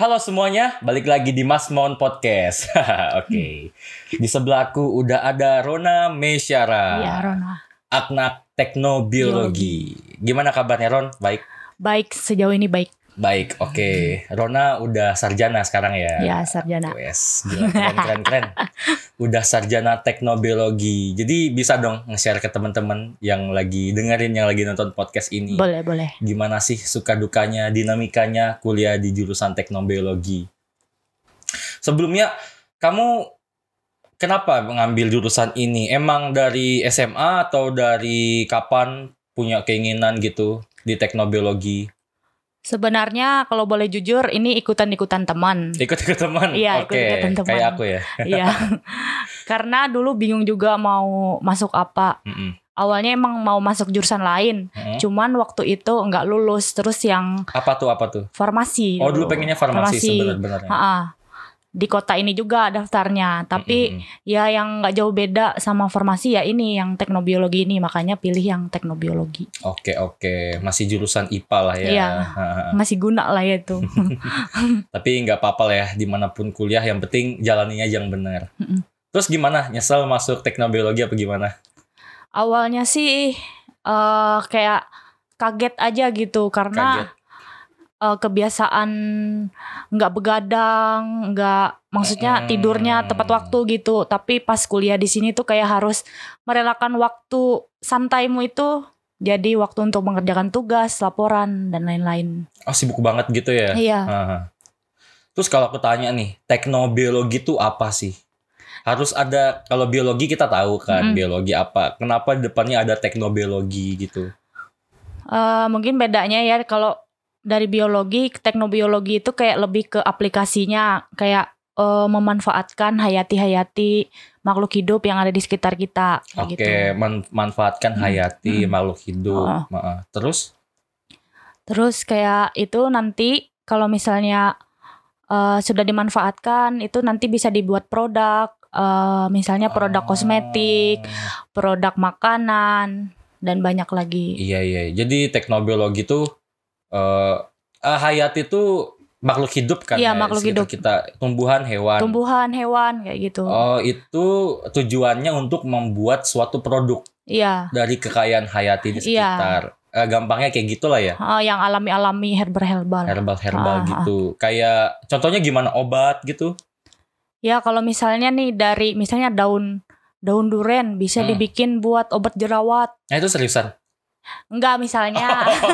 Halo semuanya, balik lagi di Mas Mon Podcast. Oke. Di sebelahku udah ada Rona Mesyara. Iya, Rona. Aknak Teknobiologi. Gimana kabarnya Ron? Baik. Baik, sejauh ini baik. Baik, oke. Rona udah sarjana sekarang ya. Ya, sarjana. Wes, gila, keren, keren, keren. Udah sarjana teknobiologi. Jadi bisa dong nge-share ke teman-teman yang lagi dengerin, yang lagi nonton podcast ini. Boleh, boleh. Gimana sih suka dukanya, dinamikanya kuliah di jurusan teknobiologi? Sebelumnya, kamu kenapa mengambil jurusan ini? Emang dari SMA atau dari kapan punya keinginan gitu di teknobiologi? Sebenarnya kalau boleh jujur ini ikutan-ikutan teman. Ikut-ikut teman? Iya, Oke, ikut-ikutan teman. kayak aku ya. Iya. Karena dulu bingung juga mau masuk apa. Mm-mm. Awalnya emang mau masuk jurusan lain. Mm-mm. Cuman waktu itu nggak lulus terus yang Apa tuh, apa tuh? farmasi. Oh, dulu pengennya farmasi, Farmasi. sebenarnya. Di kota ini juga daftarnya, tapi Mm-mm. ya yang nggak jauh beda sama farmasi ya ini yang teknobiologi ini, makanya pilih yang teknobiologi. Oke, oke. Masih jurusan IPA lah ya. Iya. Masih guna lah ya itu. Tapi nggak apa-apa lah ya, di mana pun kuliah, yang penting jalaninya yang benar. Mm-mm. Terus gimana? Nyesel masuk teknobiologi apa gimana? Awalnya sih eh kayak kaget aja gitu karena Kaget. Eh, kebiasaan nggak begadang, nggak maksudnya tidurnya tepat waktu gitu. Tapi pas kuliah di sini tuh kayak harus merelakan waktu santaimu itu jadi waktu untuk mengerjakan tugas, laporan dan lain-lain. Oh, sibuk banget gitu ya? Iya. Ha-ha. Terus kalau aku tanya nih, teknobiologi itu apa sih? Harus ada, kalau biologi kita tahu kan, Mm-mm. biologi apa. Kenapa di depannya ada teknobiologi gitu? Eh, mungkin bedanya ya kalau dari biologi, teknobiologi itu kayak lebih ke aplikasinya, kayak eh, memanfaatkan hayati-hayati makhluk hidup yang ada di sekitar kita. Oke, gitu. man- manfaatkan Hmm. hayati Hmm. makhluk hidup. Oh. Terus? Terus kayak itu nanti kalau misalnya eh, sudah dimanfaatkan, itu nanti bisa dibuat produk, eh, misalnya produk kosmetik, Oh. produk makanan, dan banyak lagi. Iya iya. Jadi teknobiologi itu eh ah, hayat itu makhluk hidup kan? Iya, ya, makhluk sekitar hidup. Kita tumbuhan, hewan. Tumbuhan, hewan kayak gitu. Oh itu tujuannya untuk membuat suatu produk Iya. dari kekayaan hayati di Iya. sekitar. Eh, gampangnya kayak gitulah ya. Eh, yang alami-alami herbal-herbal. Herbal-herbal Ah, ah. gitu. Kayak contohnya gimana obat gitu? Ya kalau misalnya nih dari misalnya daun daun duren bisa Hmm. dibikin buat obat jerawat. Nah itu seriusan. Enggak misalnya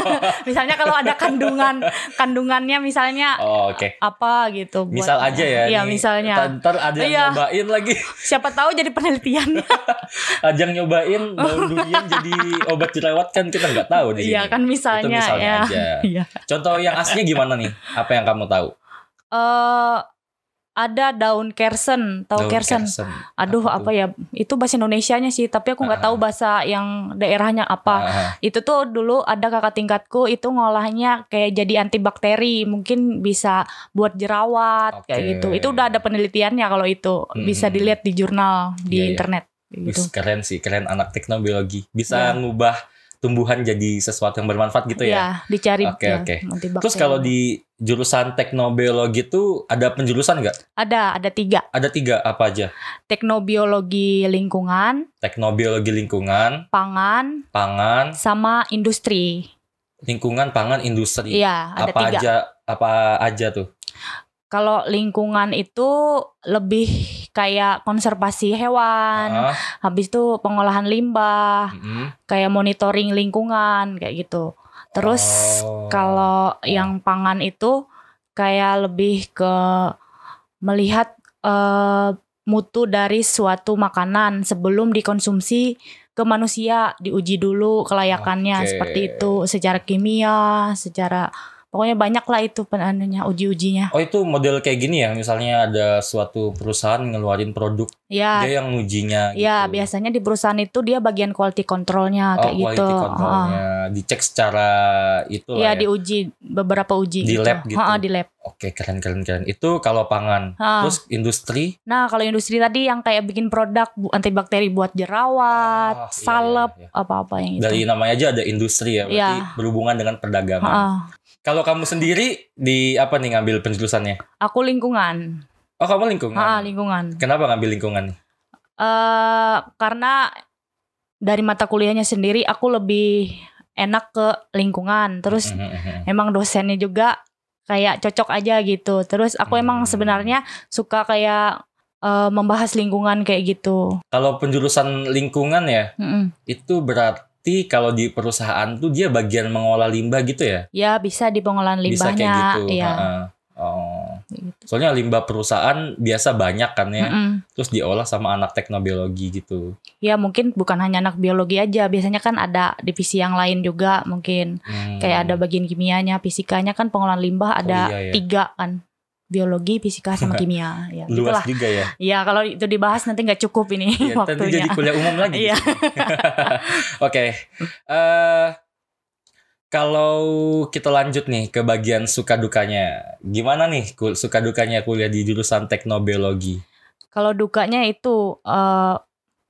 misalnya kalau ada kandungan kandungannya misalnya Oh, Oke. apa gitu buat- Misal aja ya. Iya, misalnya. Ntar- ada yang Iya. nyobain lagi. Siapa tahu jadi penelitian. Ajang nyobain daun durian jadi obat jerawat kan kita nggak tahu di sini. Iya kan misalnya, Itu misalnya ya. aja. Iya. Contoh yang aslinya gimana nih? Apa yang kamu tahu? Eh ada daun kersen, tahu Daun kersen? kersen. Aduh Apa apa, ya? Itu bahasa Indonesianya sih, tapi aku nggak Ah. tahu bahasa yang daerahnya apa. Ah, itu tuh dulu ada kakak tingkatku itu ngolahnya kayak jadi antibakteri mungkin bisa buat jerawat kayak Oke. gitu itu udah ada penelitiannya kalau itu bisa Hmm. dilihat di jurnal di Iya, iya. internet kayak Wis, gitu keren sih, keren anak teknobiologi. Bisa Iya. ngubah tumbuhan jadi sesuatu yang bermanfaat gitu ya. ya dicari Oke, ya, oke. antibakteri. Terus kalau di jurusan teknobiologi itu ada penjurusan nggak? ada ada tiga Ada tiga apa aja? teknobiologi lingkungan Teknobiologi lingkungan, pangan pangan, sama industri lingkungan, pangan, industri. iya ada apa tiga aja? Apa aja tuh? Kalau lingkungan itu lebih kayak konservasi hewan Ah, habis itu pengolahan limbah mm-mm. kayak monitoring lingkungan kayak gitu. Terus Oh. kalau yang pangan itu kayak lebih ke melihat eh, mutu dari suatu makanan sebelum dikonsumsi ke manusia, diuji dulu kelayakannya Oke. seperti itu secara kimia, secara pokoknya banyak lah itu penanunya uji-ujinya. Oh itu model kayak gini ya, misalnya ada suatu perusahaan ngeluarin produk, Ya, dia yang ngujinya. ya gitu. biasanya di perusahaan itu dia bagian quality controlnya Oh, kayak quality gitu. controlnya dicek secara itu Iya lah ya. diuji beberapa uji Di gitu. lab gitu. Ha-ha, di lab. Oke keren keren keren. Itu kalau pangan. Ha. Terus industri. Nah kalau industri tadi yang kayak bikin produk antibakteri buat jerawat, Ah, iya, salep, iya, iya. apa-apa yang itu. Dari namanya aja ada industri ya, berarti Iya. berhubungan dengan perdagangan. Ha-ha. Kalau kamu sendiri di apa nih ngambil penjurusannya? Aku lingkungan. Oh, kamu lingkungan. Ah, lingkungan. Kenapa ngambil lingkungan? eh karena dari mata kuliahnya sendiri aku lebih enak ke lingkungan. Terus Mhm, mhm. emang dosennya juga kayak cocok aja gitu. Terus aku emang Hmm. sebenarnya suka kayak eh, membahas lingkungan kayak gitu. Kalau penjurusan lingkungan ya, Mm-mm. itu berarti kalau di perusahaan tuh dia bagian mengolah limbah gitu ya? Ya bisa di pengolahan Bisa limbahnya. kayak gitu. Ha-ha. Oh. Gitu. Soalnya limbah perusahaan biasa banyak kan ya, Mm-mm. terus diolah sama anak teknobiologi gitu. Ya mungkin bukan hanya anak biologi aja. Biasanya kan ada divisi yang lain juga mungkin. Hmm. Kayak ada bagian kimianya, fisikanya kan pengolahan limbah ada iya, iya. tiga kan. Biologi, fisika, sama kimia. Ya, luas gitulah. juga ya. Ya kalau itu dibahas nanti nggak cukup ini nanti waktunya. jadi kuliah umum lagi. Iya. Oke. Eh kalau kita lanjut nih ke bagian suka dukanya. Gimana nih suka dukanya kuliah di jurusan teknobiologi? Kalau dukanya itu eh,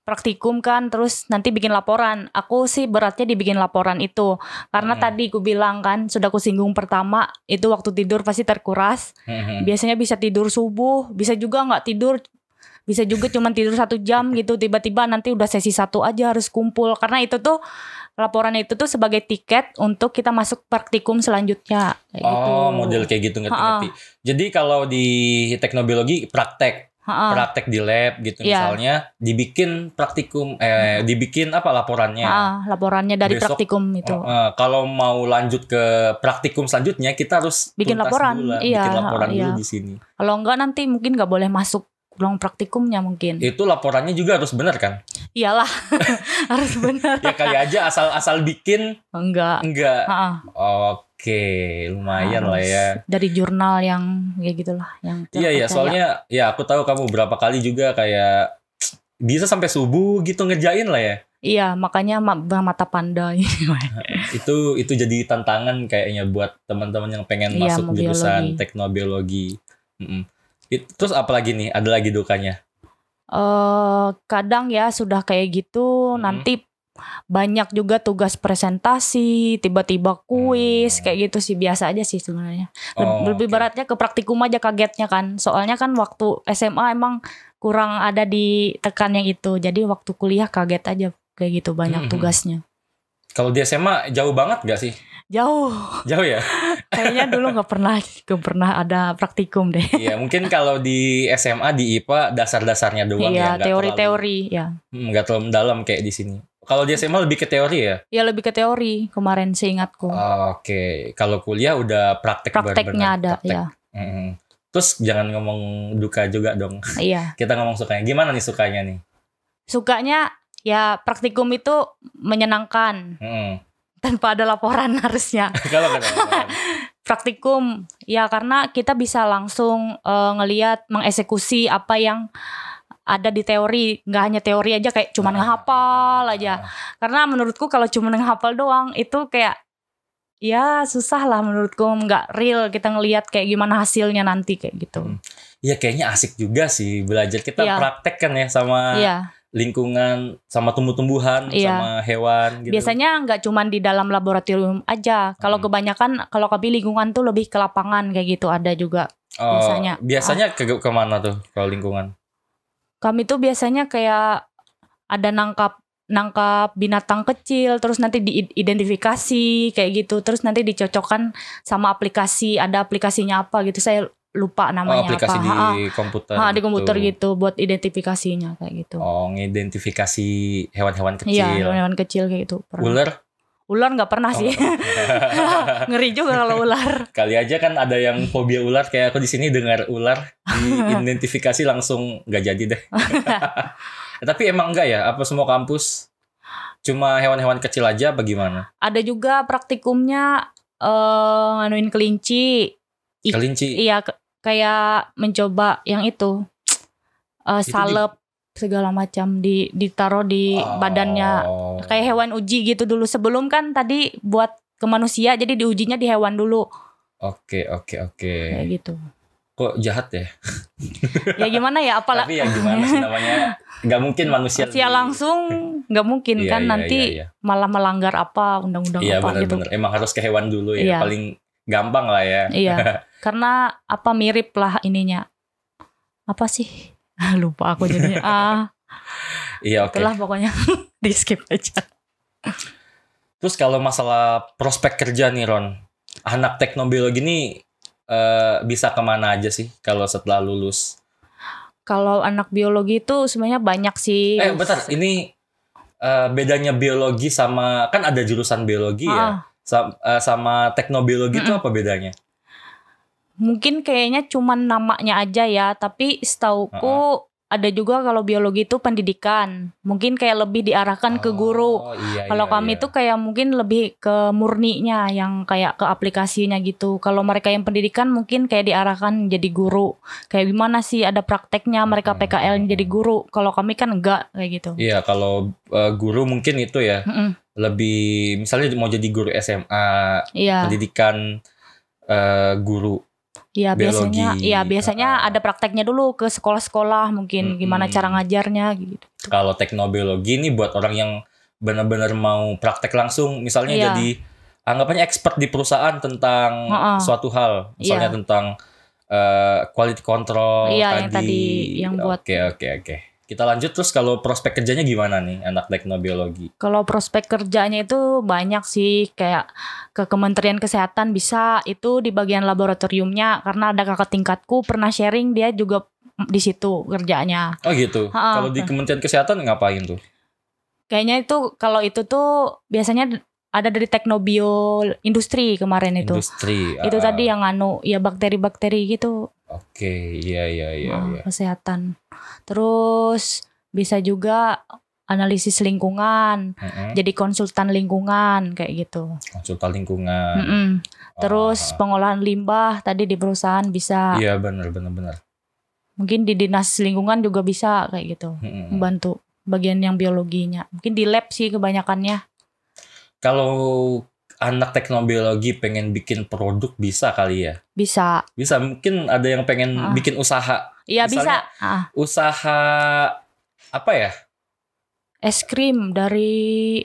praktikum kan, terus nanti bikin laporan. Aku sih beratnya dibikin laporan itu, karena Hmm. tadi aku bilang kan, sudah aku singgung pertama, itu waktu tidur pasti terkuras. Mhm. Biasanya bisa tidur subuh, bisa juga nggak tidur, bisa juga cuma tidur satu jam gitu. Tiba-tiba nanti udah sesi satu aja harus kumpul, karena itu tuh laporan itu tuh sebagai tiket untuk kita masuk praktikum selanjutnya. Kayak gitu. Oh, model kayak gitu ngerti-ngerti. Jadi kalau di teknobiologi praktek, Ha-ha. praktek di lab gitu Iya. misalnya, dibikin praktikum eh dibikin apa laporannya. Ah, laporannya dari Besok- praktikum itu. Eh, kalau mau lanjut ke praktikum selanjutnya kita harus Bikin laporan, dulu iya, bikin laporan iya. dulu di sini. Kalau enggak nanti mungkin nggak boleh masuk ruang praktikumnya mungkin. Itu laporannya juga harus benar kan? Iyalah, harus benar. Ya kali aja asal-asal bikin Enggak. enggak. Oke, lumayan lah Harus ya. Dari jurnal yang kayak gitulah, yang Iya iya, soalnya ya aku tahu kamu berapa kali juga kayak bisa sampai subuh gitu ngerjain lah ya. Iya, makanya ma- mata panda Itu itu jadi tantangan kayaknya buat teman-teman yang pengen Iya, masuk jurusan biologi. teknobiologi. Mm-mm. It- terus apa lagi nih? Ada lagi dukanya? eh kadang ya sudah kayak gitu Hmm. nanti banyak juga tugas presentasi, tiba-tiba kuis Hmm. kayak gitu sih biasa aja sih sebenarnya. Oh, Lebih oke. beratnya ke praktikum aja kagetnya kan. Soalnya kan waktu SMA emang kurang ada di tekannya itu. Jadi waktu kuliah kaget aja kayak gitu banyak Mhm. tugasnya. Kalau di SMA jauh banget gak sih? Jauh. Jauh ya? Kayaknya dulu nggak pernah nggak pernah ada praktikum deh. Iya, mungkin kalau di SMA di IPA dasar-dasarnya doang ya, Iya, nggak teori-teori ya. hmm, nggak terlalu mendalam kayak di sini. Kalau di SMA lebih ke teori ya? Ya lebih ke teori kemarin seingatku. Oke, kalau kuliah udah praktek Prakteknya benar-benar ada praktek. ya. Mm-mm. Terus jangan ngomong duka juga dong. Iya. Kita ngomong sukanya. Gimana nih sukanya nih? Sukanya ya praktikum itu menyenangkan Mm-mm. Tanpa ada laporan harusnya. kalau. Praktikum ya karena kita bisa langsung eh, ngelihat mengeksekusi apa yang ada di teori, nggak hanya teori aja kayak cuman ngehafal aja. Karena menurutku kalau cuma ngehafal doang itu kayak ya susah lah menurutku nggak real kita ngelihat kayak gimana hasilnya nanti kayak gitu. Hmm. Iya kayaknya asik juga sih belajar. Kita Iya. praktek kan ya sama Iya, lingkungan, sama tumbuh-tumbuhan, Iya. sama hewan gitu. biasanya nggak cuman di dalam laboratorium aja. Kalau Hmm. kebanyakan kalau kami lingkungan tuh lebih ke lapangan kayak gitu ada juga. Oh, biasanya. biasanya ke ke mana tuh kalau lingkungan? Kami tuh biasanya kayak ada nangkap nangkap binatang kecil terus nanti diidentifikasi kayak gitu terus nanti dicocokkan sama aplikasi ada aplikasinya apa gitu saya lupa Oh, namanya aplikasi apa di Ha-ha. komputer. Ha, di komputer gitu. gitu buat identifikasinya kayak gitu Oh, ngidentifikasi hewan-hewan kecil. iya hewan kecil kayak gitu pernah. Ular? ular nggak pernah Oh, sih ngeri juga kalau ular Kali aja kan ada yang fobia ular kayak aku di sini dengar ular diidentifikasi langsung nggak jadi deh. Tapi emang enggak ya? Apa semua kampus cuma hewan-hewan kecil aja bagaimana? ada juga praktikumnya eh nganuin kelinci Kelinci. iya ke- kayak mencoba yang itu eh Itu di- salep segala macam di ditaruh di badannya Oh. kayak hewan uji gitu dulu sebelum kan tadi buat ke manusia jadi diujinya di hewan dulu Oke, oke, oke. kayak gitu Kok jahat ya? ya gimana ya apalah Tapi ya gimana sih namanya? Nggak mungkin manusia. manusia langsung nggak mungkin Iya, kan iya, nanti iya, iya. malah melanggar apa undang-undang Iya apa gitu benar-benar. Emang harus ke hewan dulu ya. Iya. Paling gampang lah ya. Iya. Karena apa mirip lah ininya. Apa sih? Lupa aku jadinya. Ah, Iya oke. itulah pokoknya. Di skip aja. Terus kalau masalah prospek kerja nih Ron, anak teknobiologi ini eh, bisa ke mana aja sih kalau setelah lulus? Kalau anak biologi itu sebenarnya banyak sih. Eh bentar, ini eh, bedanya biologi sama kan ada jurusan biologi ya, Ah, Sa- eh, sama teknobiologi itu apa bedanya? mungkin kayaknya cuman namanya aja ya, tapi setauku ada juga kalau biologi itu pendidikan. Mungkin kayak lebih diarahkan ke guru. Oh, iya, Kalau iya, kami iya. tuh kayak mungkin lebih ke murninya yang kayak ke aplikasinya gitu. Kalau mereka yang pendidikan mungkin kayak diarahkan jadi guru. Kayak gimana sih ada prakteknya mereka Hmm. PKL jadi guru. Kalau kami kan enggak kayak gitu. Iya, kalau eh, guru mungkin itu ya Mm-mm. lebih misalnya mau jadi guru SMA, Iya, pendidikan eh, guru. Iya biasanya, iya biasanya Ah. ada prakteknya dulu ke sekolah-sekolah mungkin gimana Mm-mm. cara ngajarnya gitu. Kalau teknobiologi ini buat orang yang benar-benar mau praktek langsung, misalnya Iya. jadi anggapannya expert di perusahaan tentang Ha-ha. suatu hal, misalnya Iya. tentang eh, quality control Iya, yang tadi yang buat- Oke, oke, oke. Kita lanjut terus kalau prospek kerjanya gimana nih anak teknobiologi? Kalau prospek kerjanya itu banyak sih kayak ke Kementerian Kesehatan bisa itu di bagian laboratoriumnya karena ada kakak tingkatku pernah sharing dia juga di situ kerjanya. Oh gitu. Kalau di Kementerian Kesehatan ngapain tuh? Kayaknya itu kalau itu tuh biasanya ada dari teknobio industri kemarin itu. Industri. Itu ah. tadi yang anu ya bakteri-bakteri gitu Oke, iya iya iya ah, iya. kesehatan. Terus bisa juga analisis lingkungan, Mm-mm. jadi konsultan lingkungan kayak gitu. Konsultan lingkungan. Mm-mm. Terus Ah, pengolahan limbah tadi di perusahaan bisa, Iya benar benar benar. mungkin di dinas lingkungan juga bisa kayak gitu, Mm-mm. membantu bagian yang biologinya. Mungkin di lab sih kebanyakannya. Kalau anak teknobiologi pengen bikin produk bisa kali ya? Bisa. Bisa mungkin ada yang pengen Ah. bikin usaha. Iya bisa. Ah, Usaha apa ya? es krim dari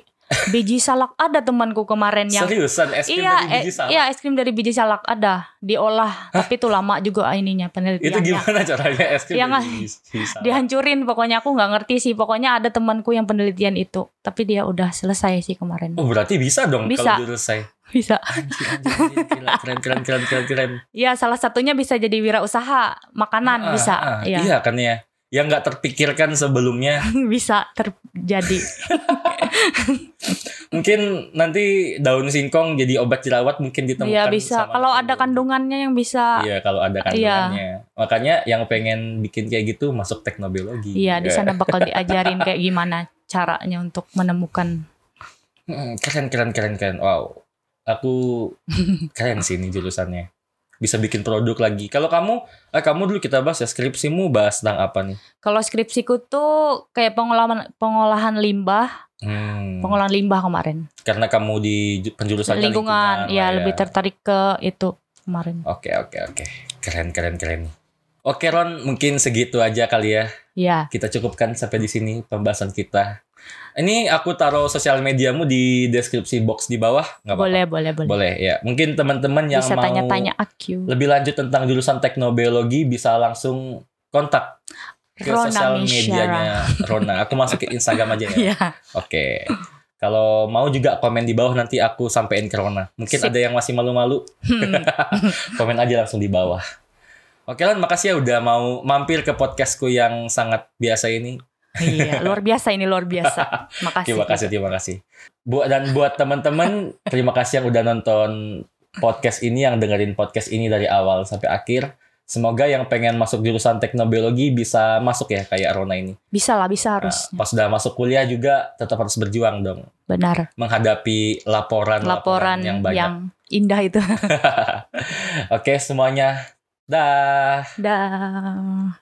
biji salak ada temanku kemarin yang Seriusan es krim Iya, dari biji eh, salak? iya es krim dari biji salak ada diolah, tapi itu lama juga ininya Itu penelitiannya. gimana caranya es krim Ya dari biji salak? Dihancurin pokoknya aku nggak ngerti sih. Pokoknya ada temanku yang penelitian itu, tapi dia udah selesai sih kemarin. Oh berarti bisa dong Bisa. kalau selesai. Bisa. Anjir, anjir, anjir, gila. Keren, keren, keren, keren, keren. Ya salah satunya bisa jadi wirausaha makanan Ah, bisa. ah, ya. Iya kan ya. Yang nggak terpikirkan sebelumnya. bisa terjadi. mungkin nanti daun singkong jadi obat jerawat mungkin ditemukan. Iya bisa. Kalau ada kandungannya yang bisa. Iya kalau ada kandungannya. Makanya yang pengen bikin kayak gitu masuk teknobiologi. Iya di sana bakal diajarin kayak gimana caranya untuk menemukan. Keren keren keren keren. Wow. Aku keren sih ini jurusannya. Bisa bikin produk lagi. Kalau kamu, eh kamu dulu kita bahas ya skripsimu bahas tentang apa nih? Kalau skripsiku tuh kayak pengolahan pengolahan limbah, Hmm, pengolahan limbah kemarin. karena kamu di ju- penjurusannya lingkungan, ya lah lebih tertarik ke itu kemarin. Oke oke oke. Keren keren keren. Oke Ron, mungkin segitu aja kali ya. Ya, Kita cukupkan sampai di sini pembahasan kita. Ini aku taruh sosial mediamu di deskripsi box di bawah, nggak apa-apa? boleh boleh boleh. Boleh ya. Mungkin teman-teman yang Bisa mau tanya-tanya aku. lebih lanjut tentang jurusan teknobiologi bisa langsung kontak ke Rona sosial medianya Rona. Aku masuk ke Instagram aja ya. Iya. Oke. Kalau mau juga komen di bawah nanti aku sampein ke Rona. Mungkin Sip. ada yang masih malu-malu, Hmm. komen aja langsung di bawah. Oke Lan, makasih ya udah mau mampir ke podcastku yang sangat biasa ini. iya, luar biasa ini luar biasa. Makasih. Terima kasih, terima kasih. Buat dan buat teman-teman, terima kasih yang udah nonton podcast ini, yang dengerin podcast ini dari awal sampai akhir. Semoga yang pengen masuk jurusan teknobiologi bisa masuk ya kayak Rona ini. Bisa lah, bisa Nah, harus. pas udah masuk kuliah juga tetap harus berjuang dong Benar. menghadapi laporan Laporan yang banyak. yang indah itu. Oke semuanya, dah. Dah.